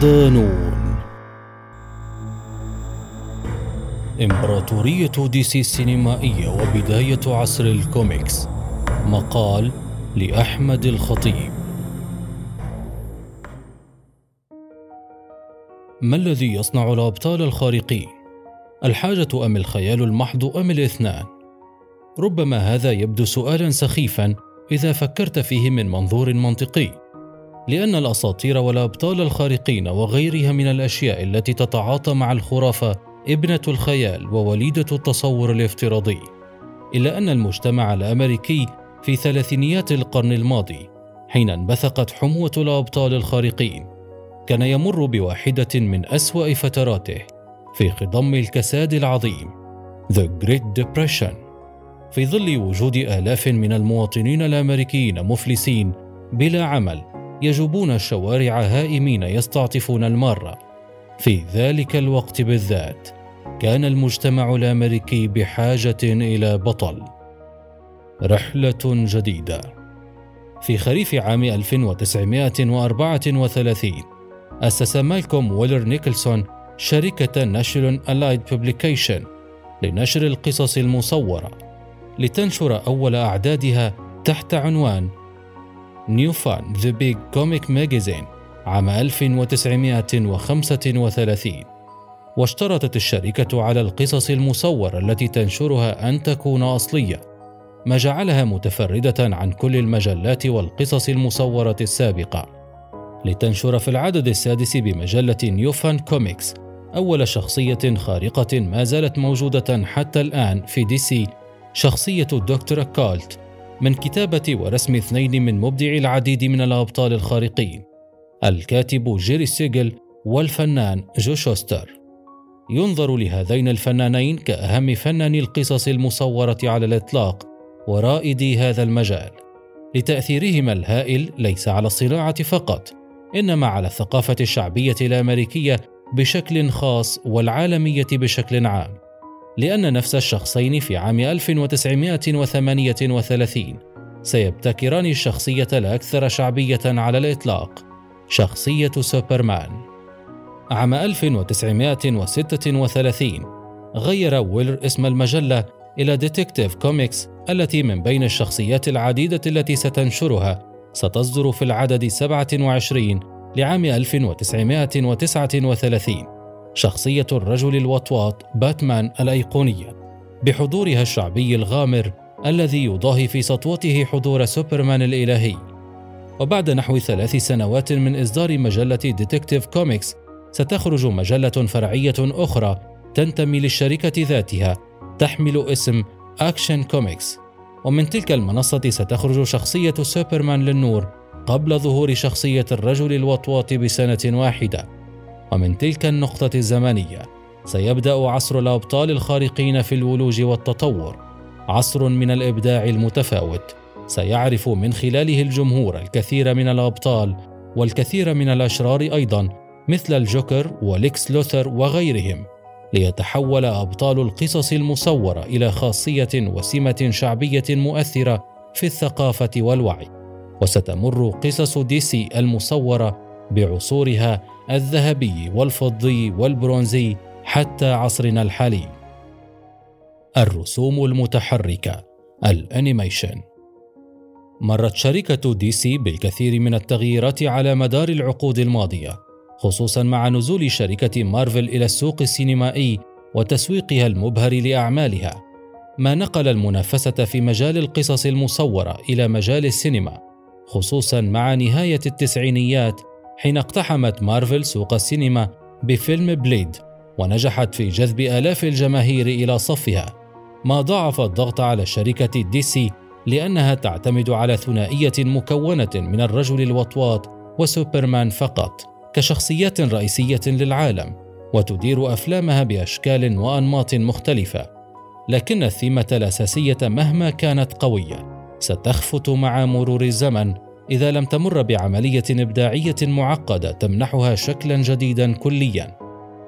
صدانون إمبراطورية DC السينمائية وبداية عصر الكوميكس مقال لأحمد الخطيب ما الذي يصنع الأبطال الخارقين؟ الحاجة أم الخيال المحض أم الاثنان؟ ربما هذا يبدو سؤالا سخيفا إذا فكرت فيه من منظور منطقي لأن الأساطير والأبطال الخارقين وغيرها من الأشياء التي تتعاطى مع الخرافة ابنة الخيال ووليدة التصور الافتراضي. إلا أن المجتمع الأمريكي في ثلاثينيات القرن الماضي حين انبثقت حموة الأبطال الخارقين كان يمر بواحدة من أسوأ فتراته في خضم الكساد العظيم The Great Depression. في ظل وجود آلاف من المواطنين الأمريكيين مفلسين بلا عمل يجوبون الشوارع هائمين يستعطفون الماره في ذلك الوقت بالذات كان المجتمع الأمريكي بحاجة إلى بطل. رحلة جديدة. في خريف عام 1934 أسس مالكوم ويلر نيكلسون شركة National Allied Publication لنشر القصص المصورة لتنشر أول أعدادها تحت عنوان New Fun The Big Comic Magazine عام 1935 واشترطت الشركة على القصص المصورة التي تنشرها أن تكون أصلية. ما جعلها متفردة عن كل المجلات والقصص المصورة السابقة. لتنشر في العدد السادس بمجلة New Fun Comics أول شخصية خارقة ما زالت موجودة حتى الآن في دي سي شخصية الدكتور كالت من كتابة ورسم اثنين من مبدعي العديد من الأبطال الخارقين الكاتب جيري سيجل والفنان جو شوستر. ينظر لهذين الفنانين كأهم فناني القصص المصورة على الإطلاق ورائدي هذا المجال. لتأثيرهما الهائل ليس على الصناعة فقط إنما على الثقافة الشعبية الأمريكية بشكل خاص والعالمية بشكل عام. لأن نفس الشخصين في عام 1938 سيبتكران الشخصية الأكثر شعبية على الإطلاق شخصية سوبرمان. عام 1936 غير ويلر اسم المجلة إلى Detective Comics التي من بين الشخصيات العديدة التي ستنشرها ستصدر في العدد 27 لعام 1939 شخصية الرجل الوطواط باتمان الأيقونية بحضورها الشعبي الغامر الذي يضاهي في سطوته حضور سوبرمان الإلهي. وبعد نحو ثلاث سنوات من إصدار مجلة Detective Comics ستخرج مجلة فرعية أخرى تنتمي للشركة ذاتها تحمل اسم Action Comics ومن تلك المنصة ستخرج شخصية سوبرمان للنور قبل ظهور شخصية الرجل الوطواط بسنة واحدة. ومن تلك النقطة الزمنية سيبدأ عصر الأبطال الخارقين في الولوج والتطور. عصر من الإبداع المتفاوت سيعرف من خلاله الجمهور الكثير من الأبطال والكثير من الأشرار أيضا مثل الجوكر وليكس لوثر وغيرهم ليتحول أبطال القصص المصورة إلى خاصية وسمة شعبية مؤثرة في الثقافة والوعي. وستمر قصص دي سي المصورة بعصورها الذهبي والفضي والبرونزي حتى عصرنا الحالي. الرسوم المتحركة ال animation. مرت شركة دي سي بالكثير من التغييرات على مدار العقود الماضية خصوصا مع نزول شركة مارفل إلى السوق السينمائي وتسويقها المبهر لأعمالها. ما نقل المنافسة في مجال القصص المصورة إلى مجال السينما خصوصا مع نهاية التسعينيات حين اقتحمت مارفل سوق السينما بفيلم Blade ونجحت في جذب آلاف الجماهير إلى صفها. ما ضاعف الضغط على شركة دي سي لأنها تعتمد على ثنائية مكونة من الرجل الوطواط وسوبرمان فقط كشخصيات رئيسية للعالم وتدير أفلامها بأشكال وأنماط مختلفة. لكن الثيمة الأساسية مهما كانت قوية ستخفت مع مرور الزمن إذا لم تمر بعملية إبداعية معقدة تمنحها شكلا جديدا كليا.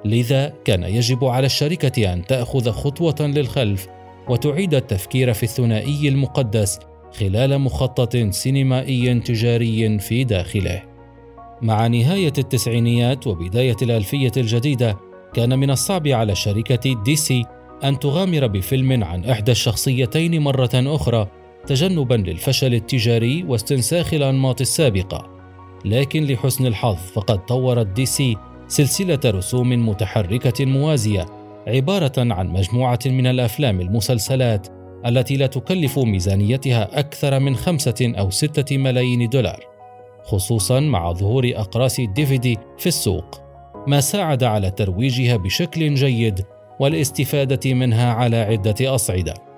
لذا كان يجب على الشركة أن تأخذ خطوة للخلف وتعيد التفكير في الثنائي المقدس خلال مخطط سينمائي تجاري في داخله. مع نهاية التسعينيات وبداية الألفية الجديدة كان من الصعب على شركة دي سي أن تغامر بفيلم عن إحدى الشخصيتين مرة أخرى تجنبا للفشل التجاري واستنساخ الأنماط السابقة لكن لحسن الحظ فقد طورت دي سي سلسلة رسوم متحركة موازية عبارة عن مجموعة من الأفلام المسلسلات التي لا تكلف ميزانيتها أكثر من خمسة أو ستة ملايين دولار خصوصا مع ظهور أقراص ال DVD في السوق ما ساعد على ترويجها بشكل جيد والاستفادة منها على عدة أصعدة.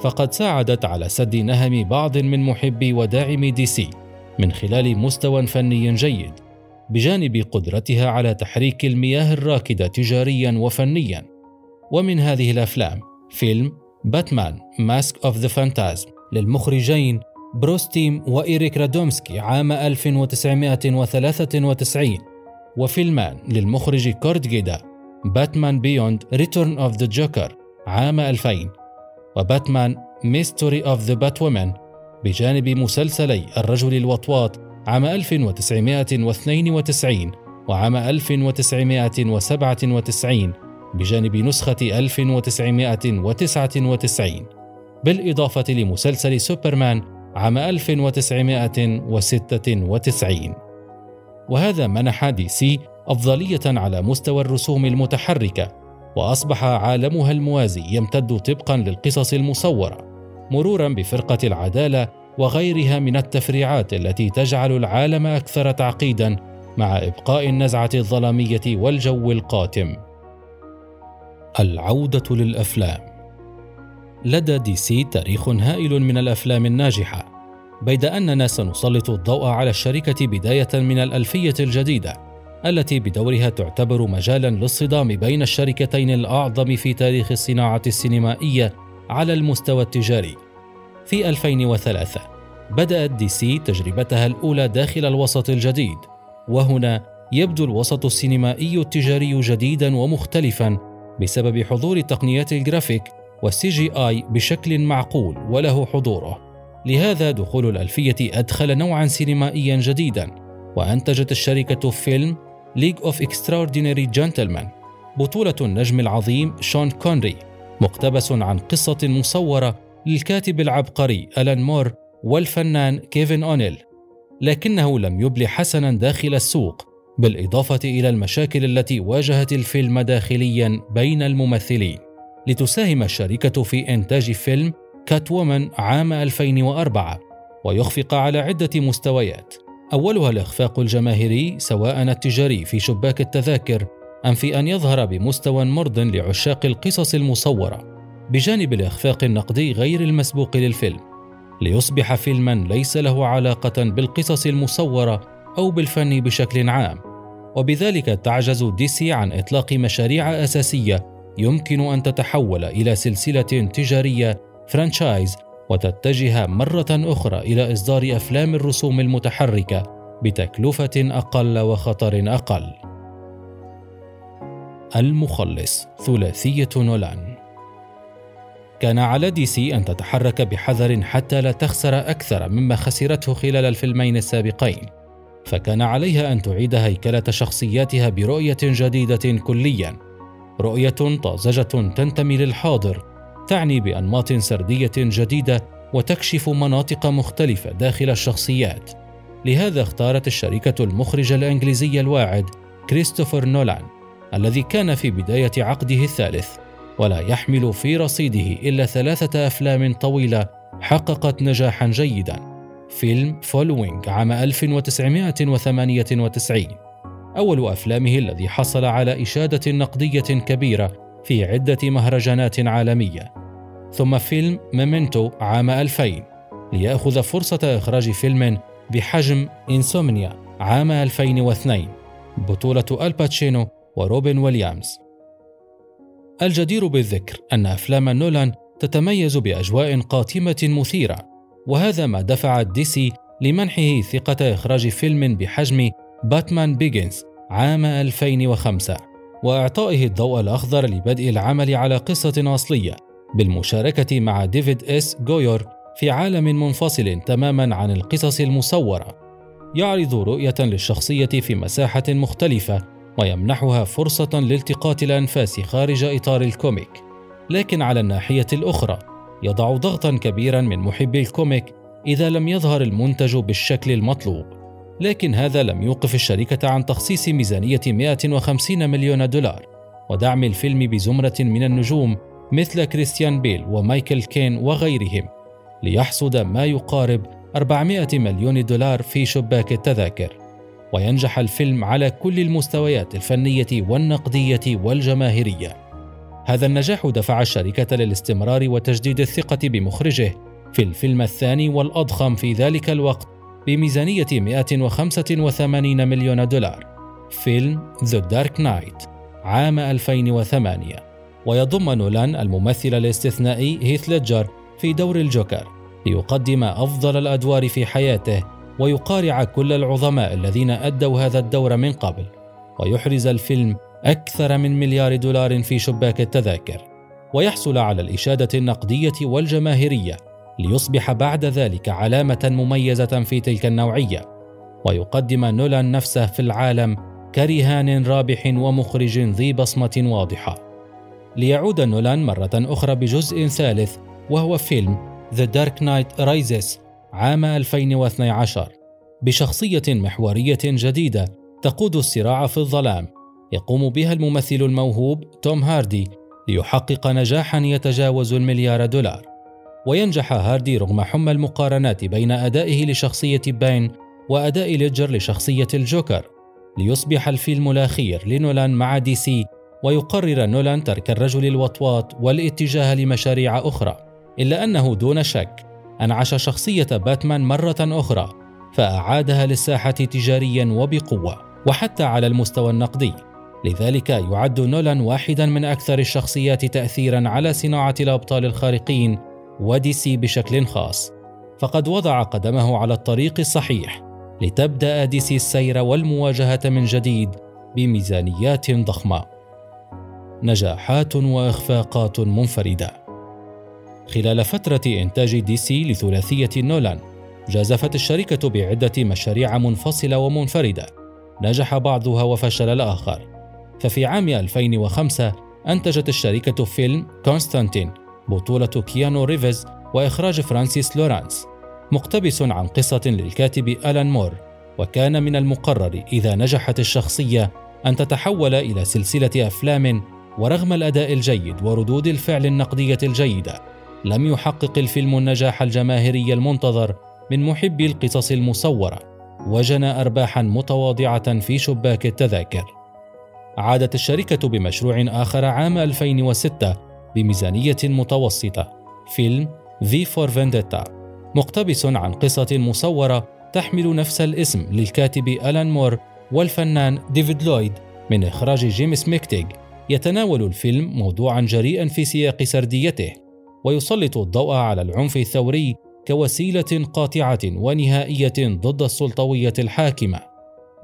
فقد ساعدت على سد نهم بعض من محبي وداعمي دي سي من خلال مستوى فني جيد بجانب قدرتها على تحريك المياه الراكدة تجاريا وفنيا. ومن هذه الأفلام فيلم Batman Mask of the Phantasm للمخرجين بروس تيم وإيريك رادومسكي عام 1993 وفيلمان للمخرج كورت جيدا Batman Beyond Return of the Joker عام 2000 و Batman Mystery of the Batwoman بجانب مسلسلي الرجل الوطواط عام 1992 وعام 1997 بجانب نسخة 1999 بالإضافة لمسلسل سوبرمان عام 1996 وهذا منح دي سي أفضلية على مستوى الرسوم المتحركة. وأصبح عالمها الموازي يمتد طبقا للقصص المصورة مرورا بفرقة العدالة وغيرها من التفريعات التي تجعل العالم أكثر تعقيدا مع إبقاء النزعة الظلامية والجو القاتم. العودة للأفلام. لدى دي سي تاريخ هائل من الأفلام الناجحة بيد أننا سنسلط الضوء على الشركة بداية من الألفية الجديدة. التي بدورها تعتبر مجالا للصدام بين الشركتين الأعظم في تاريخ الصناعة السينمائية على المستوى التجاري. في 2003 بدأت دي سي تجربتها الأولى داخل الوسط الجديد وهنا يبدو الوسط السينمائي التجاري جديدا ومختلفا بسبب حضور تقنيات الجرافيك وال CGI بشكل معقول وله حضوره. لهذا دخول الألفية أدخل نوعا سينمائيا جديدا وأنتجت الشركة فيلم League of Extraordinary Gentlemen بطولة النجم العظيم شون كونري مقتبس عن قصة مصورة للكاتب العبقري ألان مور والفنان كيفن أونيل. لكنه لم يبل حسنا داخل السوق بالإضافة إلى المشاكل التي واجهت الفيلم داخليا بين الممثلين. لتساهم الشركة في إنتاج فيلم كات وومن عام 2004 ويخفق على عدة مستويات. أولها الإخفاق الجماهيري سواء التجاري في شباك التذاكر أم في أن يظهر بمستوى مرض لعشاق القصص المصورة بجانب الإخفاق النقدي غير المسبوق للفيلم ليصبح فيلما ليس له علاقة بالقصص المصورة أو بالفن بشكل عام. وبذلك تعجز ديسي عن إطلاق مشاريع أساسية يمكن أن تتحول إلى سلسلة تجارية فرانشايز وتتجه مرة أخرى إلى إصدار أفلام الرسوم المتحركة بتكلفة أقل وخطر أقل. المخلص ثلاثية نولان كان على دي سي أن تتحرك بحذر حتى لا تخسر أكثر مما خسرته خلال الفيلمين السابقين فكان عليها أن تعيد هيكلة شخصياتها برؤية جديدة كليا رؤية طازجة تنتمي للحاضر تعني بأنماط سردية جديدة وتكشف مناطق مختلفة داخل الشخصيات. لهذا اختارت الشركة المخرج الإنجليزي الواعد كريستوفر نولان الذي كان في بداية عقده الثالث ولا يحمل في رصيده إلا ثلاثة أفلام طويلة حققت نجاحا جيدا. فيلم Following عام 1998 أول أفلامه الذي حصل على إشادة نقدية كبيرة في عدة مهرجانات عالمية. ثم فيلم Memento عام 2000 ليأخذ فرصة إخراج فيلم بحجم Insomnia عام 2002 بطولة آل باتشينو وروبن ويليامز. الجدير بالذكر أن أفلام نولان تتميز بأجواء قاتمة مثيرة وهذا ما دفع دي سي لمنحه ثقة إخراج فيلم بحجم Batman Begins عام 2005 وإعطائه الضوء الأخضر لبدء العمل على قصة أصلية بالمشاركة مع ديفيد إس جويور في عالم منفصل تماما عن القصص المصورة. يعرض رؤية للشخصية في مساحة مختلفة ويمنحها فرصة لالتقاط الأنفاس خارج إطار ال comic. لكن على الناحية الأخرى يضع ضغطا كبيرا من محبي ال comic إذا لم يظهر المنتج بالشكل المطلوب. لكن هذا لم يوقف الشركة عن تخصيص ميزانية 150 مليون دولار. ودعم الفيلم بزمرة من النجوم مثل كريستيان بيل ومايكل كين وغيرهم ليحصد ما يقارب 400 مليون دولار في شباك التذاكر. وينجح الفيلم على كل المستويات الفنية والنقدية والجماهيرية. هذا النجاح دفع الشركة للاستمرار وتجديد الثقة بمخرجه في الفيلم الثاني والأضخم في ذلك الوقت بميزانية 185 مليون دولار. فيلم The Dark Knight عام 2008 ويضم نولان الممثل الاستثنائي هيث ليدجر في دور الجوكر ليقدم أفضل الأدوار في حياته ويقارع كل العظماء الذين أدوا هذا الدور من قبل. ويحرز الفيلم أكثر من مليار دولار في شباك التذاكر. ويحصل على الإشادة النقدية والجماهيرية. ليصبح بعد ذلك علامة مميزة في تلك النوعية ويقدم نولان نفسه في العالم كرهان رابح ومخرج ذي بصمة واضحة. ليعود نولان مرة أخرى بجزء ثالث وهو فيلم The Dark Knight Rises عام 2012 بشخصية محورية جديدة تقود الصراع في الظلام. يقوم بها الممثل الموهوب توم هاردي ليحقق نجاحا يتجاوز المليار دولار. وينجح هاردي رغم حمى المقارنات بين أدائه لشخصية باين وأداء ليدجر لشخصية الجوكر. ليصبح الفيلم الأخير لنولان مع دي سي ويقرر نولان ترك الرجل الوطواط والاتجاه لمشاريع أخرى إلا أنه دون شك أنعش شخصية باتمان مرة أخرى فأعادها للساحة تجاريا وبقوة وحتى على المستوى النقدي. لذلك يعد نولان واحدا من أكثر الشخصيات تأثيرا على صناعة الأبطال الخارقين ودي سي بشكل خاص. فقد وضع قدمه على الطريق الصحيح لتبدأ دي سي السير والمواجهة من جديد بميزانيات ضخمة. نجاحات وإخفاقات منفردة. خلال فترة إنتاج دي سي لثلاثية نولان جازفت الشركة بعدة مشاريع منفصلة ومنفردة. نجح بعضها وفشل الآخر. ففي عام 2005 أنتجت الشركة فيلم كونستانتين بطولة كيانو ريفز وإخراج فرانسيس لورانس مقتبس عن قصة للكاتب ألان مور وكان من المقرر إذا نجحت الشخصية أن تتحول إلى سلسلة أفلام ورغم الأداء الجيد وردود الفعل النقدية الجيدة لم يحقق الفيلم النجاح الجماهيري المنتظر من محبي القصص المصورة وجنى ارباحا متواضعة في شباك التذاكر. عادت الشركة بمشروع آخر عام 2006 بميزانية متوسطة. فيلم V for Vendetta مقتبس عن قصة مصورة تحمل نفس الاسم للكاتب ألان مور والفنان ديفيد لويد من إخراج جيمس ميكتيغ يتناول الفيلم موضوعا جريئا في سياق سرديته ويسلط الضوء على العنف الثوري كوسيلة قاطعة ونهائية ضد السلطوية الحاكمة.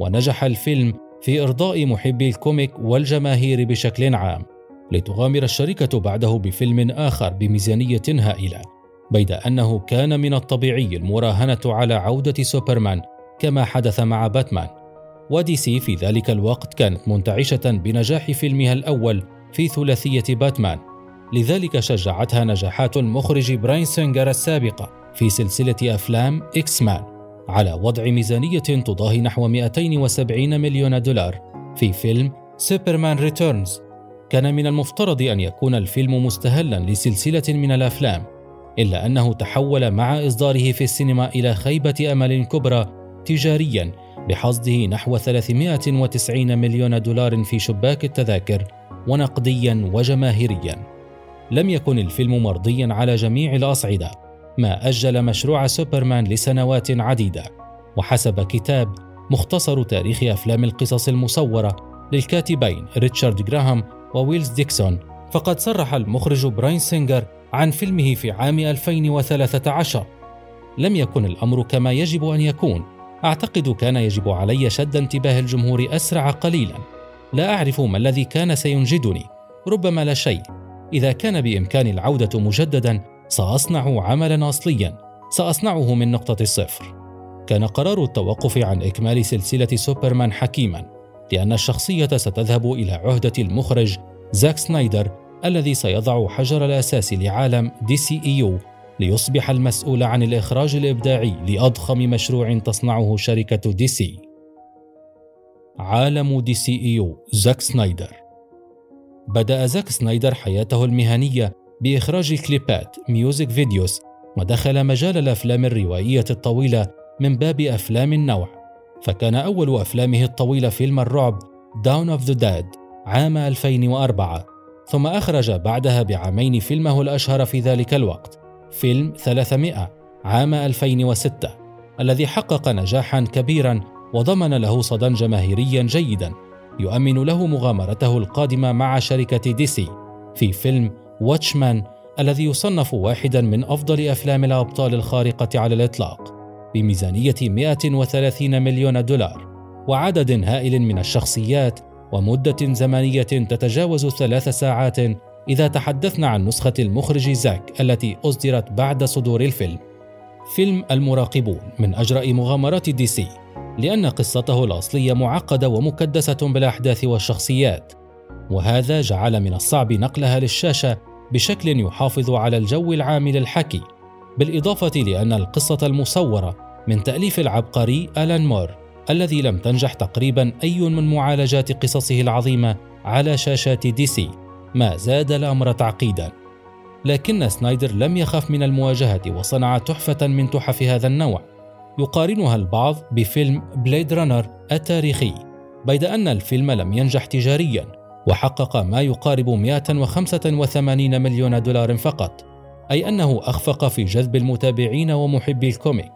ونجح الفيلم في إرضاء محبي ال comic والجماهير بشكل عام. لتغامر الشركة بعده بفيلم آخر بميزانية هائلة بيد أنه كان من الطبيعي المراهنة على عودة سوبرمان كما حدث مع باتمان. ودي سي في ذلك الوقت كانت منتعشة بنجاح فيلمها الأول في ثلاثية باتمان. لذلك شجعتها نجاحات المخرج براين سينجر السابقة في سلسلة أفلام X-Men على وضع ميزانية تضاهي نحو 270 مليون دولار في فيلم Superman Returns. كان من المفترض أن يكون الفيلم مستهلا لسلسلة من الأفلام إلا أنه تحول مع إصداره في السينما إلى خيبة أمل كبرى تجاريا بحصده نحو 390 مليون دولار في شباك التذاكر ونقديا وجماهيريا. لم يكن الفيلم مرضيا على جميع الأصعدة ما أجل مشروع سوبرمان لسنوات عديدة وحسب كتاب مختصر تاريخ أفلام القصص المصورة للكاتبين ريتشارد جراهام وويلز ديكسون. فقد صرح المخرج براين سينجر عن فيلمه في عام 2013 لم يكن الأمر كما يجب أن يكون. أعتقد كان يجب علي شد انتباه الجمهور أسرع قليلا. لا أعرف ما الذي كان سينجدني. ربما لا شيء. إذا كان بإمكاني العودة مجددا سأصنع عملا أصليا. سأصنعه من نقطة الصفر كان قرار التوقف عن إكمال سلسلة سوبرمان حكيما. لأن الشخصية ستذهب إلى عهدة المخرج زاك سنايدر الذي سيضع حجر الأساس لعالم DCEU ليصبح المسؤول عن الإخراج الإبداعي لأضخم مشروع تصنعه شركة دي سي. عالم DCEU زاك سنايدر. بدأ زاك سنايدر حياته المهنية بإخراج كليبات music videos ودخل مجال الأفلام الروائية الطويلة من باب أفلام النوع. فكان أول أفلامه الطويلة فيلم الرعب Dawn of the Dead عام 2004 ثم أخرج بعدها بعامين فيلمه الأشهر في ذلك الوقت فيلم 300 عام 2006 الذي حقق نجاحا كبيرا وضمن له صدى جماهيريا جيدا يؤمن له مغامرته القادمة مع شركة دي سي في فيلم واتشمان الذي يصنف واحدا من أفضل أفلام الأبطال الخارقة على الإطلاق. بميزانية 130 مليون دولار وعدد هائل من الشخصيات ومدة زمنية تتجاوز ثلاث ساعات إذا تحدثنا عن نسخة المخرج زاك التي أصدرت بعد صدور الفيلم. فيلم المراقبون من أجرأ مغامرات DC لأن قصته الأصلية معقدة ومكدسة بالأحداث والشخصيات، وهذا جعل من الصعب نقلها للشاشة بشكل يحافظ على الجو العام للحكي، بالإضافة لأن القصة المصورة من تأليف العبقري ألان مور الذي لم تنجح تقريبا أي من معالجات قصصه العظيمة على شاشات DC ما زاد الأمر تعقيدا. لكن سنايدر لم يخف من المواجهة وصنع تحفة من تحف هذا النوع. يقارنها البعض بفيلم Blade Runner التاريخي بيد أن الفيلم لم ينجح تجاريا وحقق ما يقارب 185 مليون دولار فقط. أي أنه أخفق في جذب المتابعين ومحبي ال comic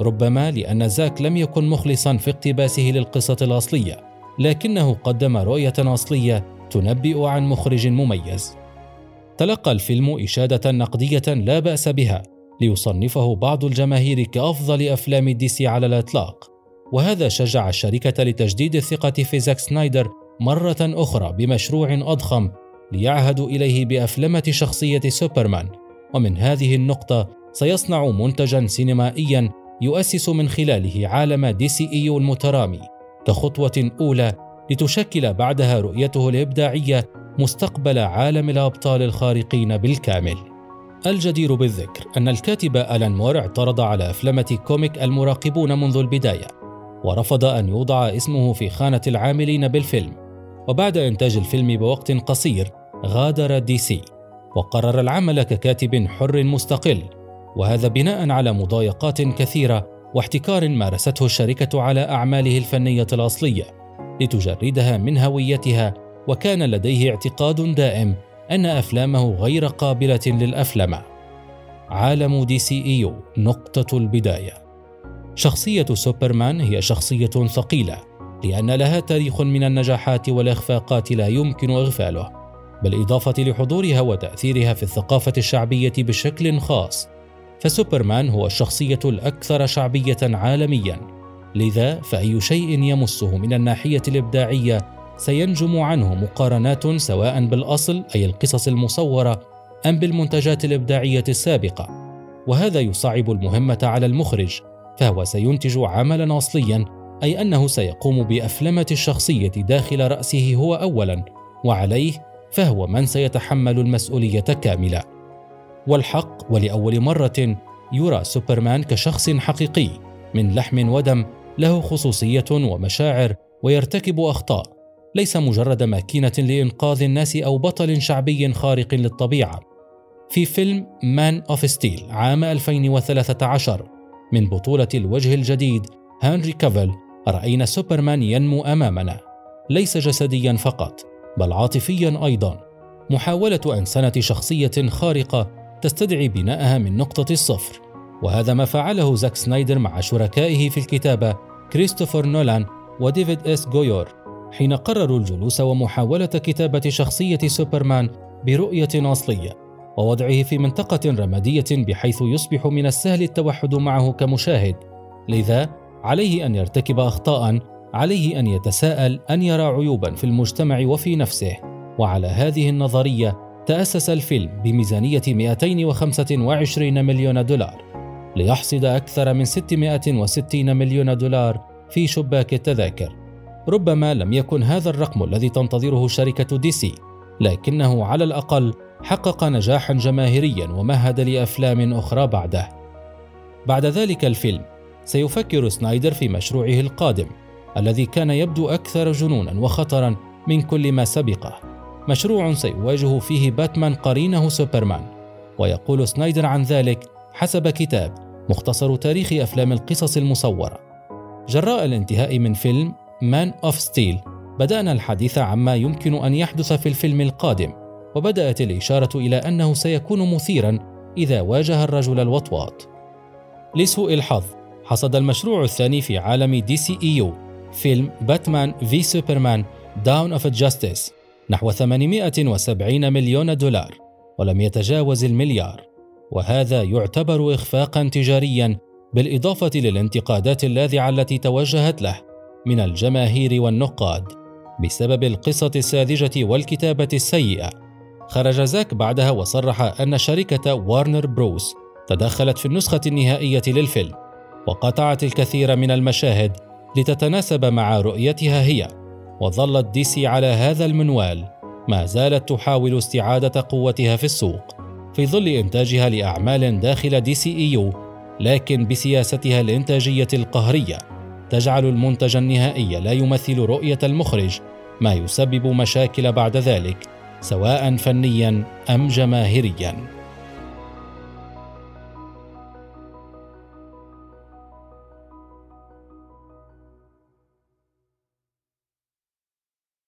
ربما لأن زاك لم يكن مخلصا في اقتباسه للقصة الأصلية لكنه قدم رؤية أصلية تنبئ عن مخرج مميز. تلقى الفيلم إشادة نقدية لا بأس بها ليصنفه بعض الجماهير كأفضل أفلام DC على الإطلاق. وهذا شجع الشركة لتجديد الثقة في زاك سنايدر مرة أخرى بمشروع أضخم ليعهدوا إليه بأفلمة شخصية سوبرمان. ومن هذه النقطة سيصنع منتجا سينمائيا يؤسس من خلاله عالم DCEU المترامي كخطوة أولى لتشكل بعدها رؤيته الإبداعية مستقبل عالم الأبطال الخارقين بالكامل. الجدير بالذكر أن الكاتب ألان مور اعترض على أفلمة comic المراقبون منذ البداية، ورفض أن يوضع اسمه في خانة العاملين بالفيلم، وبعد إنتاج الفيلم بوقت قصير غادر DC، وقرر العمل ككاتب حر مستقل، وهذا بناء على مضايقات كثيرة واحتكار مارسته الشركة على أعماله الفنية الأصلية. لتجردها من هويتها وكان لديه اعتقاد دائم أن أفلامه غير قابلة للافلمه عالم دي سي ايو نقطة البداية شخصية سوبرمان هي شخصية ثقيلة لأن لها تاريخ من النجاحات والإخفاقات لا يمكن إغفاله بالإضافة لحضورها وتأثيرها في الثقافة الشعبية بشكل خاص فسوبرمان هو الشخصية الأكثر شعبية عالميا لذا فأي شيء يمسه من الناحية الإبداعية سينجم عنه مقارنات سواء بالأصل أي القصص المصورة أم بالمنتجات الإبداعية السابقة. وهذا يصعب المهمة على المخرج فهو سينتج عملا أصليا أي أنه سيقوم بأفلمة الشخصية داخل رأسه هو أولا وعليه فهو من سيتحمل المسؤولية كاملة. والحق ولأول مرة يرى سوبرمان كشخص حقيقي من لحم ودم له خصوصية ومشاعر ويرتكب أخطاء ليس مجرد ماكينة لإنقاذ الناس أو بطل شعبي خارق للطبيعة. في فيلم Man of Steel عام 2013 من بطولة الوجه الجديد هنري كافل رأينا سوبرمان ينمو أمامنا ليس جسديا فقط. بل عاطفيا أيضا. محاولة انسنه شخصية خارقة تستدعي بناءها من نقطة الصفر وهذا ما فعله زاك سنايدر مع شركائه في الكتابة كريستوفر نولان وديفيد إس جويور حين قرروا الجلوس ومحاولة كتابة شخصية سوبرمان برؤية أصلية ووضعه في منطقة رمادية بحيث يصبح من السهل التوحد معه كمشاهد. لذا عليه أن يرتكب أخطاء عليه أن يتساءل أن يرى عيوبا في المجتمع وفي نفسه. وعلى هذه النظرية تأسس الفيلم بميزانية 225 مليون دولار ليحصد أكثر من 660 مليون دولار في شباك التذاكر. ربما لم يكن هذا الرقم الذي تنتظره شركة دي سي لكنه على الأقل حقق نجاحا جماهيريا ومهد لأفلام أخرى بعده. بعد ذلك الفيلم سيفكر سنايدر في مشروعه القادم. الذي كان يبدو أكثر جنونا وخطرا من كل ما سبقه. مشروع سيواجه فيه باتمان قرينه سوبرمان ويقول سنايدر عن ذلك حسب كتاب مختصر تاريخ أفلام القصص المصورة. جراء الانتهاء من فيلم Man of Steel بدأنا الحديث عما يمكن أن يحدث في الفيلم القادم وبدأت الإشارة إلى أنه سيكون مثيرا إذا واجه الرجل الوطواط. لسوء الحظ حصد المشروع الثاني في عالم DCEU فيلم Batman v Superman Dawn of Justice نحو 870 مليون دولار ولم يتجاوز المليار. وهذا يعتبر اخفاقا تجاريا بالإضافة للانتقادات اللاذعة التي توجهت له من الجماهير والنقاد بسبب القصة الساذجة والكتابة السيئة. خرج زاك بعدها وصرح أن شركة Warner Bros تدخلت في النسخة النهائية للفيلم وقطعت الكثير من المشاهد. لتتناسب مع رؤيتها هي وظلت DC على هذا المنوال ما زالت تحاول استعادة قوتها في السوق في ظل إنتاجها لأعمال داخل DCEU لكن بسياستها الإنتاجية القهرية تجعل المنتج النهائي لا يمثل رؤية المخرج ما يسبب مشاكل بعد ذلك سواء فنيا أم جماهيريا.